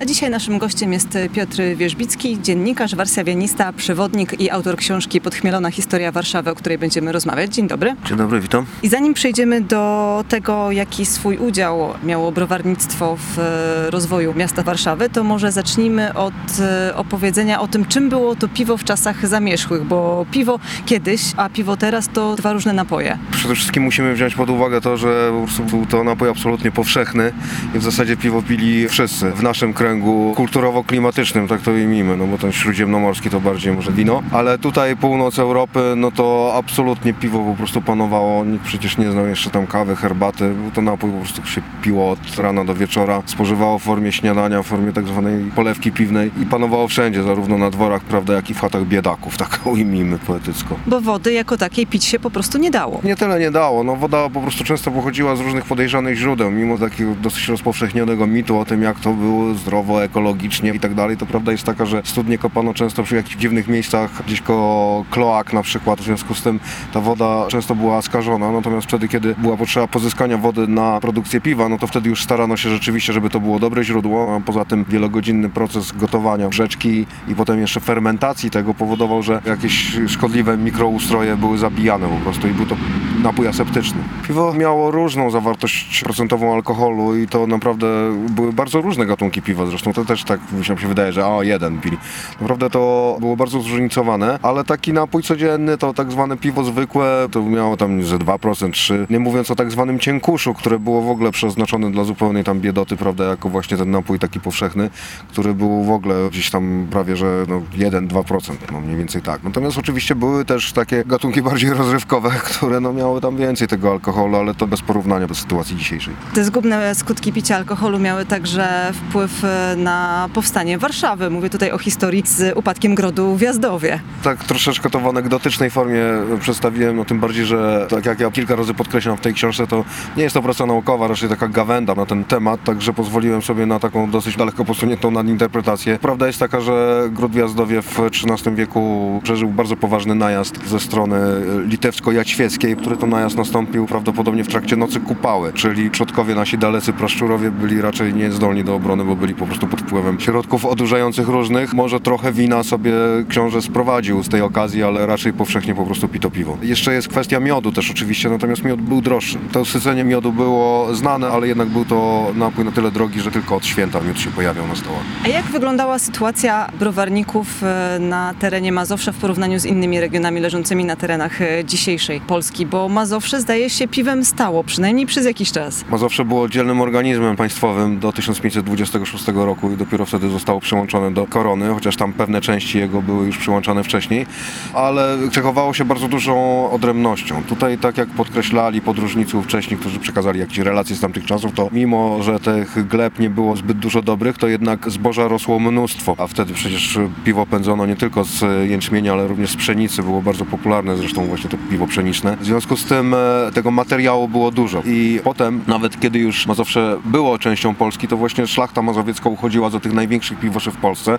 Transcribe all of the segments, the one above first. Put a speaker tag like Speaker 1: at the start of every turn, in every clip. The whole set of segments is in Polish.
Speaker 1: A dzisiaj naszym gościem jest Piotr Wierzbicki, dziennikarz, warszawianista, przewodnik i autor książki Podchmielona historia Warszawy, o której będziemy rozmawiać. Dzień dobry.
Speaker 2: Dzień dobry, witam.
Speaker 1: I zanim przejdziemy do tego, jaki swój udział miało browarnictwo w e, rozwoju miasta Warszawy, to może zacznijmy od e, opowiedzenia o tym, czym było to piwo w czasach zamierzchłych, bo piwo kiedyś, a piwo teraz to dwa różne napoje.
Speaker 2: Przede wszystkim musimy wziąć pod uwagę to, że był to napój absolutnie powszechny i w zasadzie piwo pili wszyscy w naszym kręgu kulturowo-klimatycznym, tak to ujmijmy, no bo ten śródziemnomorski to bardziej może wino, ale tutaj północ Europy, no to absolutnie piwo po prostu panowało, nikt przecież nie znał jeszcze tam kawy, herbaty, był to napój po prostu się piło od rana do wieczora, spożywało w formie śniadania, w formie tak zwanej polewki piwnej i panowało wszędzie, zarówno na dworach, prawda, jak i w chatach biedaków, tak ujmijmy poetycko.
Speaker 1: Bo wody jako takiej pić się po prostu nie dało.
Speaker 2: Nie tyle nie dało. No, woda po prostu często pochodziła z różnych podejrzanych źródeł, mimo takiego dosyć rozpowszechnionego mitu o tym, jak to było zdrowo, ekologicznie i tak dalej. To prawda jest taka, że studnie kopano często przy jakichś dziwnych miejscach, gdzieś koło kloak na przykład. W związku z tym ta woda często była skażona. Natomiast wtedy, kiedy była potrzeba pozyskania wody na produkcję piwa, no to wtedy już starano się rzeczywiście, żeby to było dobre źródło. A poza tym wielogodzinny proces gotowania brzeczki i potem jeszcze fermentacji tego powodował, że jakieś szkodliwe mikroustroje były zabijane po prostu i był to napój aseptyczny. Piwo miało różną zawartość procentową alkoholu i to naprawdę były bardzo różne gatunki piwa. Zresztą to też tak mi się wydaje, że o, jeden pili. Naprawdę to było bardzo zróżnicowane, ale taki napój codzienny, to tak zwane piwo zwykłe, to miało tam ze 2%, 3%. Nie mówiąc o tak zwanym cienkuszu, które było w ogóle przeznaczone dla zupełnej tam biedoty, prawda, jako właśnie ten napój taki powszechny, który był w ogóle gdzieś tam prawie, że no 1-2%, no mniej więcej tak. Natomiast oczywiście były też takie gatunki bardziej rozrywkowe, które no miały tam więcej tego alkoholu, ale to bez porównania do sytuacji dzisiejszej.
Speaker 1: Te zgubne skutki picia alkoholu miały także wpływ e, na powstanie Warszawy. Mówię tutaj o historii z upadkiem grodu w Jazdowie.
Speaker 2: Tak troszeczkę to w anegdotycznej formie przedstawiłem, no tym bardziej, że tak jak ja kilka razy podkreślam w tej książce, to nie jest to praca naukowa, raczej taka gawenda na ten temat, także pozwoliłem sobie na taką dosyć daleko posuniętą nadinterpretację. Prawda jest taka, że gród w Jazdowie w XIII wieku przeżył bardzo poważny najazd ze strony litewsko-jaćwieckiej, który to najazd nastąpił prawdopodobnie w trakcie nocy kupały, czyli przodkowie nasi dalecy praszczurowie byli raczej niezdolni do obrony, bo byli po prostu pod wpływem środków odurzających różnych. Może trochę wina sobie książę sprowadził z tej okazji, ale raczej powszechnie po prostu pito piwo. Jeszcze jest kwestia miodu też oczywiście, natomiast miód był droższy. To sycenie miodu było znane, ale jednak był to napój na tyle drogi, że tylko od święta miód się pojawiał na stołach.
Speaker 1: A jak wyglądała sytuacja browarników e, na terenie Mazowsza w porównaniu z innymi regionami leżącymi na terenach e, dzisiejszej Polski? Bo Mazowsze zdaje się piwem stało, przynajmniej przez jakiś czas.
Speaker 2: Mazowsze było oddzielnym organizmem państwowym do 1526 roku i dopiero wtedy zostało przyłączone do korony, chociaż tam pewne części jego były już przyłączane wcześniej, ale cechowało się bardzo dużą odrębnością. Tutaj, tak jak podkreślali podróżnicy wcześniej, którzy przekazali jakieś relacje z tamtych czasów, to mimo, że tych gleb nie było zbyt dużo dobrych, to jednak zboża rosło mnóstwo, a wtedy przecież piwo pędzono nie tylko z jęczmienia, ale również z pszenicy, było bardzo popularne zresztą właśnie to piwo pszeniczne. W związku z tym e, tego materiału było dużo i potem, nawet kiedy już Mazowsze było częścią Polski, to właśnie szlachta mazowiecka uchodziła za tych największych piwoszy w Polsce.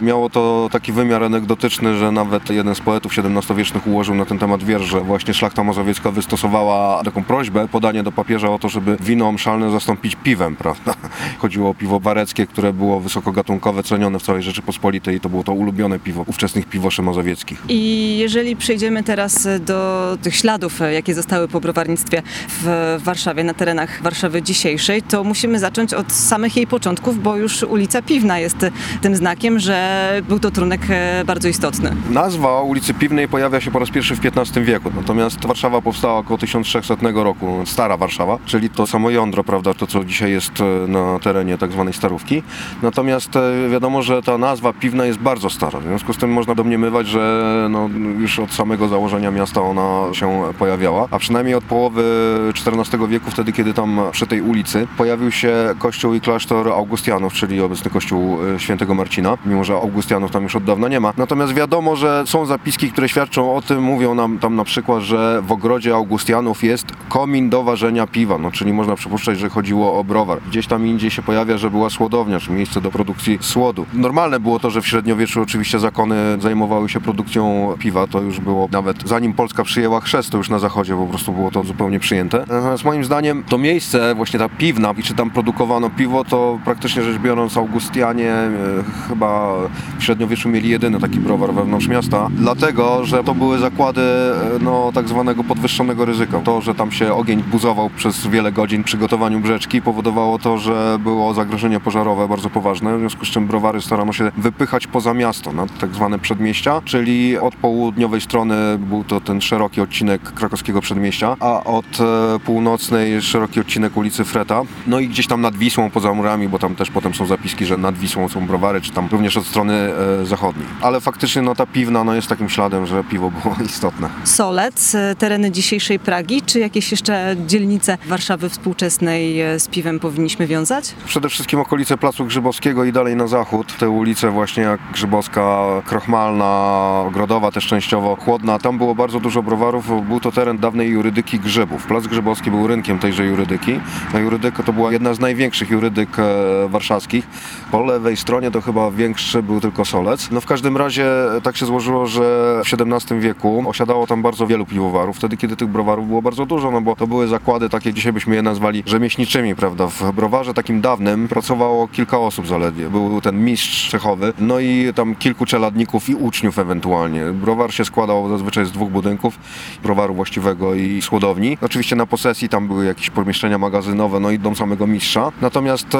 Speaker 2: Miało to taki wymiar anegdotyczny, że nawet jeden z poetów XVII-wiecznych ułożył na ten temat wiersz, że właśnie szlachta mazowiecka wystosowała taką prośbę, podanie do papieża o to, żeby wino omszalne zastąpić piwem, prawda? Chodziło o piwo bareckie, które było wysokogatunkowe, cenione w całej Rzeczypospolitej i to było to ulubione piwo ówczesnych piwoszy mazowieckich.
Speaker 1: I jeżeli przejdziemy teraz do tych śladów, jakie zostały po browarnictwie w Warszawie, na terenach Warszawy dzisiejszej, to musimy zacząć od samych jej początków, bo już ulica Piwna jest tym znakiem, że był to trunek e, bardzo istotny.
Speaker 2: Nazwa ulicy Piwnej pojawia się po raz pierwszy w XV wieku, natomiast Warszawa powstała około 1300 roku, stara Warszawa, czyli to samo jądro, prawda, to co dzisiaj jest e, na terenie tak zwanej Starówki. Natomiast e, wiadomo, że ta nazwa Piwna jest bardzo stara, w związku z tym można domniemywać, że no, już od samego założenia miasta ona się pojawiała, a przynajmniej od połowy XIV wieku, wtedy kiedy tam przy tej ulicy pojawił się kościół i klasztor Augustianów, Czyli obecny kościół e, świętego Marcina, mimo że Augustianów tam już od dawna nie ma. Natomiast wiadomo, że są zapiski, które świadczą o tym, mówią nam tam na przykład, że w ogrodzie Augustianów jest komin do ważenia piwa, no czyli można przypuszczać, że chodziło o browar. Gdzieś tam indziej się pojawia, że była słodownia, czy miejsce do produkcji słodu. Normalne było to, że w średniowieczu oczywiście zakony zajmowały się produkcją piwa, to już było nawet zanim Polska przyjęła chrzest, to już na zachodzie po prostu było to zupełnie przyjęte. Natomiast moim zdaniem to miejsce, właśnie ta piwna i czy tam produkowano piwo, to praktycznie rzecz biorąc Augustianie e, chyba w średniowieczu mieli jedyny taki browar wewnątrz miasta, dlatego, że to były zakłady e, no, tak zwanego podwyższonego ryzyka. To, że tam się ogień buzował przez wiele godzin przy gotowaniu brzeczki powodowało to, że było zagrożenie pożarowe bardzo poważne, w związku z czym browary starano się wypychać poza miasto, na tak zwane przedmieścia, czyli od południowej strony był to ten szeroki odcinek krakowskiego przedmieścia, a od e, północnej szeroki odcinek ulicy Freta. No i gdzieś tam nad Wisłą, poza murami, bo tam też potem są zapiski, że nad Wisłą są browary, czy tam również od strony e, zachodniej. Ale faktycznie no, ta piwna no, jest takim śladem, że piwo było istotne.
Speaker 1: Solec, e, tereny dzisiejszej Pragi, czy jakieś jeszcze dzielnice Warszawy współczesnej e, z piwem powinniśmy wiązać?
Speaker 2: Przede wszystkim okolice Placu Grzybowskiego i dalej na zachód. Te ulice właśnie jak Grzybowska, Krochmalna, Ogrodowa też częściowo, Chłodna. Tam było bardzo dużo browarów. Był to teren dawnej jurydyki Grzybów. Plac Grzybowski był rynkiem tejże jurydyki. Ta jurydyka to była jedna z największych jurydyk e, warszawskich. Po lewej stronie to chyba większy był tylko Solec. No w każdym razie tak się złożyło, że w XVII wieku osiadało tam bardzo wielu piwowarów. Wtedy, kiedy tych browarów było bardzo dużo, no bo to były zakłady takie, dzisiaj byśmy je nazwali rzemieślniczymi, prawda? W browarze takim dawnym pracowało kilka osób zaledwie. Był ten mistrz cechowy, no i tam kilku czeladników i uczniów ewentualnie. Browar się składał zazwyczaj z dwóch budynków, browaru właściwego i skłodowni. Oczywiście na posesji tam były jakieś pomieszczenia magazynowe, no i dom samego mistrza. Natomiast e,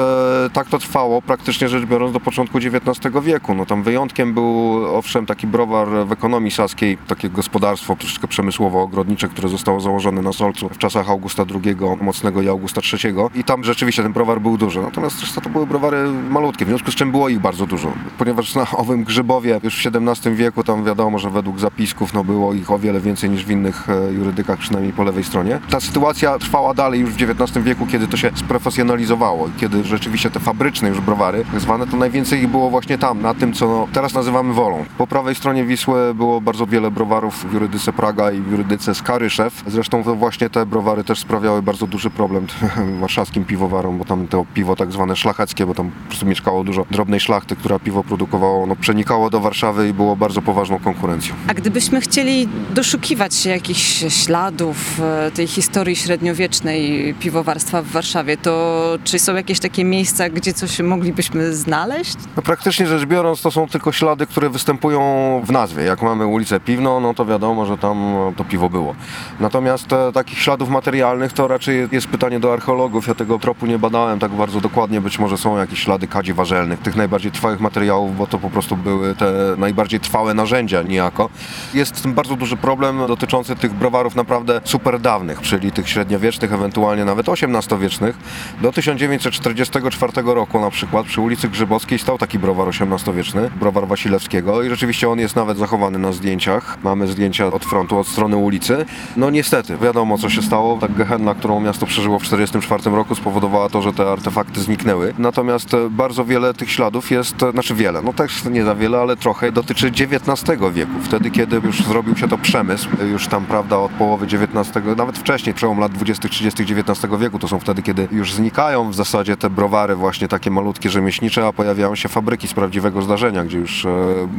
Speaker 2: tak to trwało praktycznie rzecz biorąc do początku XIX wieku. No tam wyjątkiem był owszem taki browar w ekonomii saskiej, takie gospodarstwo troszeczkę przemysłowo-ogrodnicze, które zostało założone na Solcu w czasach Augusta II Mocnego i Augusta III. I tam rzeczywiście ten browar był duży. Natomiast zresztą to były browary malutkie, w związku z czym było ich bardzo dużo. Ponieważ na owym Grzybowie już w XVII wieku tam wiadomo, że według zapisków no, było ich o wiele więcej niż w innych e, jurydykach, przynajmniej po lewej stronie. Ta sytuacja trwała dalej już w XIX wieku, kiedy to się sprofesjonalizowało i kiedy rzeczywiście te fabryczne już browary, zwane, to najwięcej ich było właśnie tam, na tym, co no, teraz nazywamy Wolą. Po prawej stronie Wisły było bardzo wiele browarów w jurydyce Praga i w jurydyce Skaryszew. Zresztą to właśnie te browary też sprawiały bardzo duży problem warszawskim piwowarom, bo tam to piwo tak zwane szlacheckie, bo tam po prostu mieszkało dużo drobnej szlachty, która piwo produkowało, no, przenikało do Warszawy i było bardzo poważną konkurencją.
Speaker 1: A gdybyśmy chcieli doszukiwać się jakichś śladów e, tej historii średniowiecznej piwowarstwa w Warszawie, to czy są jakieś takie miejsca, gdzie coś moglibyśmy znaleźć?
Speaker 2: No, praktycznie rzecz biorąc, to są tylko ślady, które występują w nazwie. Jak mamy ulicę Piwną, no to wiadomo, że tam no, to piwo było. Natomiast e, takich śladów materialnych to raczej jest pytanie do archeologów. Ja tego tropu nie badałem tak bardzo dokładnie. Być może są jakieś ślady kadzi warzelnych, tych najbardziej trwałych materiałów, bo to po prostu były te najbardziej trwałe narzędzia niejako. Jest bardzo duży problem dotyczący tych browarów naprawdę super dawnych, czyli tych średniowiecznych, ewentualnie nawet XVIII-wiecznych. Do 1944 roku na przykład przy ulicy Grzybowskiej stał taki browar XVIII-wieczny, browar Wasilewskiego i rzeczywiście on jest nawet zachowany na zdjęciach. Mamy zdjęcia od frontu, od strony ulicy. No niestety, wiadomo co się stało. Ta gehenna, którą miasto przeżyło w 1944 roku spowodowała to, że te artefakty zniknęły. Natomiast e, bardzo wiele tych śladów jest, e, znaczy wiele, no też nie za wiele, ale trochę dotyczy XIX wieku. Wtedy, kiedy już zrobił się to przemysł, e, już tam, prawda, od połowy XIX, nawet wcześniej, przełom lat 20., 30. XIX wieku, to są wtedy, kiedy już znikają w zasadzie te browary właśnie takie malutkie, rzemieślnicze, a pojawiają się fabryki z prawdziwego zdarzenia, gdzie już e,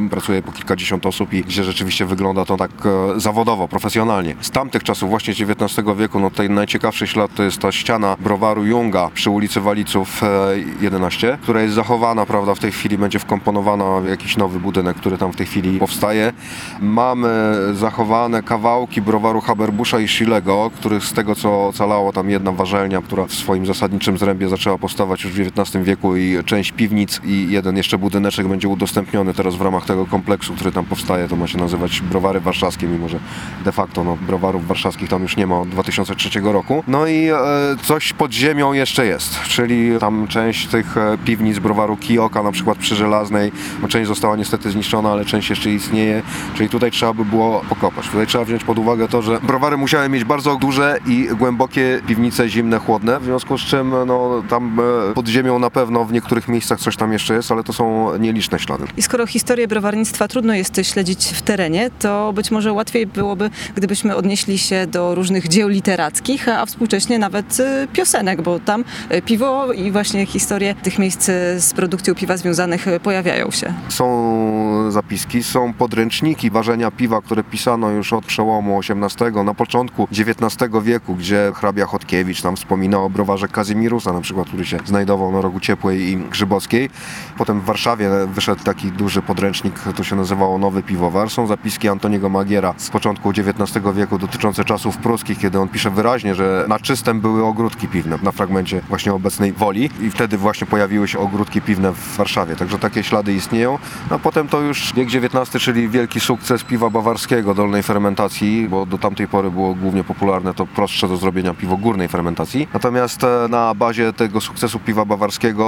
Speaker 2: pracuje po kilkadziesiąt osób i gdzie rzeczywiście wygląda to tak e, zawodowo, profesjonalnie. Z tamtych czasów, właśnie XIX wieku, no tutaj najciekawszy ślad to jest ta ściana browaru Junga przy ulicy Waliców e, 11, która jest zachowana, prawda, w tej chwili będzie wkomponowana w jakiś nowy budynek, który tam w tej chwili powstaje. Mamy zachowane kawałki browaru Haberbusza i Schilego, których z tego co ocalało tam jedna warzelnia, która w swoim zasadniczym zrębie zaczęła powstawać już w XIX wieku i część piwnic i jeden jeszcze budyneczek będzie udostępniony teraz w ramach tego kompleksu, który tam powstaje. To ma się nazywać Browary Warszawskie, mimo że de facto no, browarów warszawskich tam już nie ma od 2003 roku. No i e, coś pod ziemią jeszcze jest, czyli tam część tych e, piwnic browaru Kijoka, na przykład przy Żelaznej, bo część została niestety zniszczona, ale część jeszcze istnieje, czyli tutaj trzeba by było pokopać. Tutaj trzeba wziąć pod uwagę to, że browary musiały mieć bardzo duże i głębokie piwnice zimne, chłodne, w związku z czym no, tam e, pod ziemią na pewno pewno w niektórych miejscach coś tam jeszcze jest, ale to są nieliczne ślady.
Speaker 1: I skoro historię browarnictwa trudno jest śledzić w terenie, to być może łatwiej byłoby, gdybyśmy odnieśli się do różnych dzieł literackich, a współcześnie nawet y, piosenek, bo tam y, piwo i właśnie historie tych miejsc y, z produkcją piwa związanych pojawiają się.
Speaker 2: Są zapiski, są podręczniki ważenia piwa, które pisano już od przełomu XVIII, na początku XIX wieku, gdzie hrabia Chodkiewicz tam wspomina o browarze Kazimirusa na przykład, który się znajdował na rogu Ciepłej i Grzybowskiej. Potem w Warszawie wyszedł taki duży podręcznik, to się nazywało Nowy Piwowar. Są zapiski Antoniego Magiera z początku XIX wieku dotyczące czasów pruskich, kiedy on pisze wyraźnie, że na czystym były ogródki piwne na fragmencie właśnie obecnej Woli i wtedy właśnie pojawiły się ogródki piwne w Warszawie. Także takie ślady istnieją. No a potem to już wiek XIX, czyli wielki sukces piwa bawarskiego dolnej fermentacji, bo do tamtej pory było głównie popularne to prostsze do zrobienia piwo górnej fermentacji. Natomiast e, na bazie tego sukcesu piwa bawarskiego,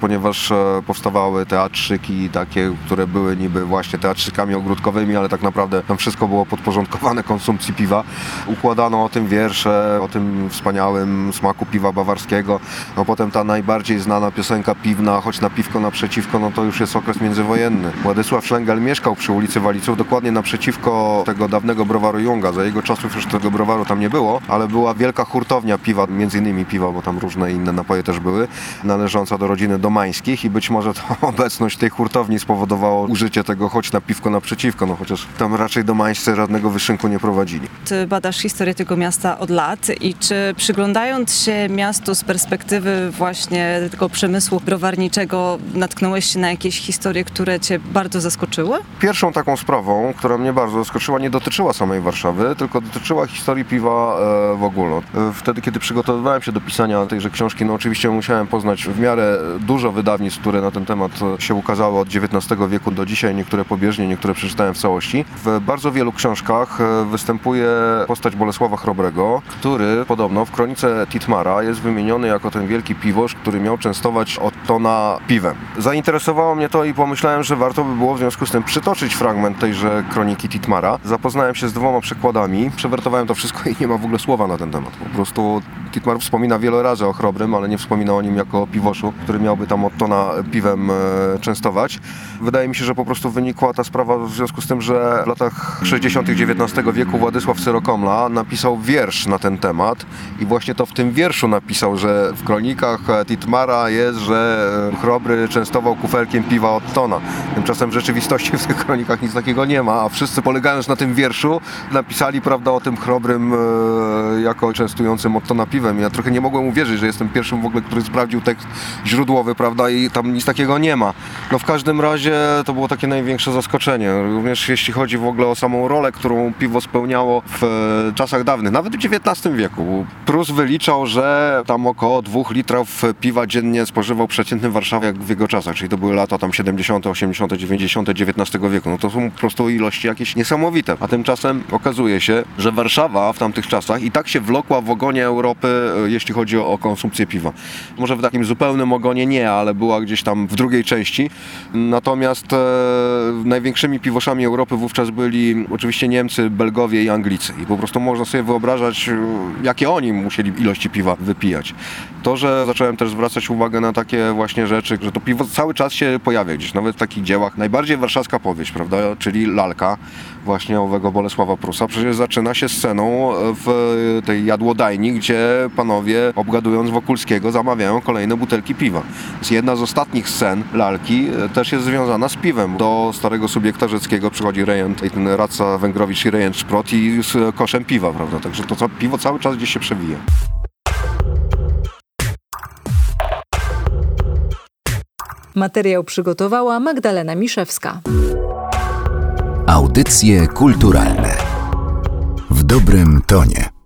Speaker 2: ponieważ e, powstawały teatrzyki takie, które były niby właśnie teatrzykami ogródkowymi, ale tak naprawdę tam wszystko było podporządkowane konsumpcji piwa. Układano o tym wiersze, o tym wspaniałym smaku piwa bawarskiego. No potem ta najbardziej znana piosenka piwna, choć na piwko naprzeciwko, no to już jest okres międzywojenny. Władysław Szlengel mieszkał przy ulicy Waliców, dokładnie naprzeciwko tego dawnego browaru Junga. Za jego czasów już tego browaru tam nie było, ale była wielka hurtownia piwa, między innymi piwa, bo tam różne inne napoje też były, należąca do rodziny Domańskich i być może to obecność tej hurtowni spowodowało użycie tego choć na piwko naprzeciwko, no chociaż tam raczej Domańscy żadnego wyszynku nie prowadzili.
Speaker 1: Ty badasz historię tego miasta od lat i czy przyglądając się miastu z perspektywy właśnie tego przemysłu browarniczego natknąłeś się na jakieś historie, które cię bardzo zaskoczyły?
Speaker 2: Pierwszą taką sprawą, która mnie bardzo zaskoczyła, nie dotyczyła samej Warszawy, tylko dotyczyła historii piwa e, w ogóle. Wtedy, kiedy przygotowywałem się do pisania tejże książki, no oczywiście musiałem poznać w miarę dużo wydawnictw, które na ten temat się ukazały od XIX wieku do dzisiaj, niektóre pobieżnie, niektóre przeczytałem w całości. W bardzo wielu książkach e, występuje postać Bolesława Chrobrego, który podobno w kronice Titmara jest wymieniony jako ten wielki piwosz, który miał częstować Ottona piwem. Zainteresowało mnie to i pomyślałem, że warto by było w związku z tym przytoczyć fragment tejże kroniki Titmara. Zapoznałem się z dwoma przekładami, przewertowałem to wszystko i nie ma w ogóle słowa na ten temat. Po prostu Titmar wspomina wiele razy o Chrobrym, ale nie wspomina o nim jako o piwoszu, który miałby tam Ottona piwem e, częstować. Wydaje mi się, że po prostu wynikła ta sprawa w związku z tym, że w latach 60. XIX wieku Władysław Syrokomla napisał wiersz na ten temat i właśnie to w tym wierszu napisał, że w kronikach Titmara jest, że Chrobry częstował kufelkiem piwa Ottona. Tymczasem w rzeczywistości w tych kronikach nic takiego nie ma, a wszyscy polegając na tym wierszu napisali prawda o tym Chrobrym e, jako częstującym Ottona piwem. Ja trochę nie mogłem uwierzyć, że jestem pierwszym w ogóle, który sprawdził tekst źródłowy, prawda, i tam nic takiego nie ma. No w każdym razie to było takie największe zaskoczenie. Również jeśli chodzi w ogóle o samą rolę, którą piwo spełniało w e, czasach dawnych, nawet w XIX wieku. Prus wyliczał, że tam około dwóch litrów piwa dziennie spożywał przeciętny warszawiak w jego czasach, czyli to były lata tam 70., 80., 90. XIX wieku. No to są po prostu ilości jakieś niesamowite. A tymczasem okazuje się, że Warszawa w tamtych czasach i tak się wlokła w ogonie Europy, e, jeśli chodzi o, konsumpcję piwa. Może w takim zupełnym ogonie nie, ale była gdzieś tam w drugiej części. Natomiast e, największymi piwoszami Europy wówczas byli oczywiście Niemcy, Belgowie i Anglicy. I po prostu można sobie wyobrażać, e, jakie oni musieli ilości piwa wypijać. To, że zacząłem też zwracać uwagę na takie właśnie rzeczy, że to piwo cały czas się pojawia gdzieś, nawet w takich dziełach. Najbardziej warszawska powieść, prawda, czyli Lalka, właśnie owego Bolesława Prusa, przecież zaczyna się sceną w tej jadłodajni, gdzie panowie obgadując Wokulskiego zamawiają kolejne butelki piwa. Więc jedna z ostatnich scen Lalki e, też jest związana z piwem. Do starego subiekta rzeckiego przychodzi rejent, i ten Raca Węgrowicz i rejent Szprot i z koszem piwa, prawda, także to piwo cały czas gdzieś się przewija.
Speaker 3: Materiał przygotowała Magdalena Miszewska.
Speaker 4: Audycje kulturalne w dobrym tonie.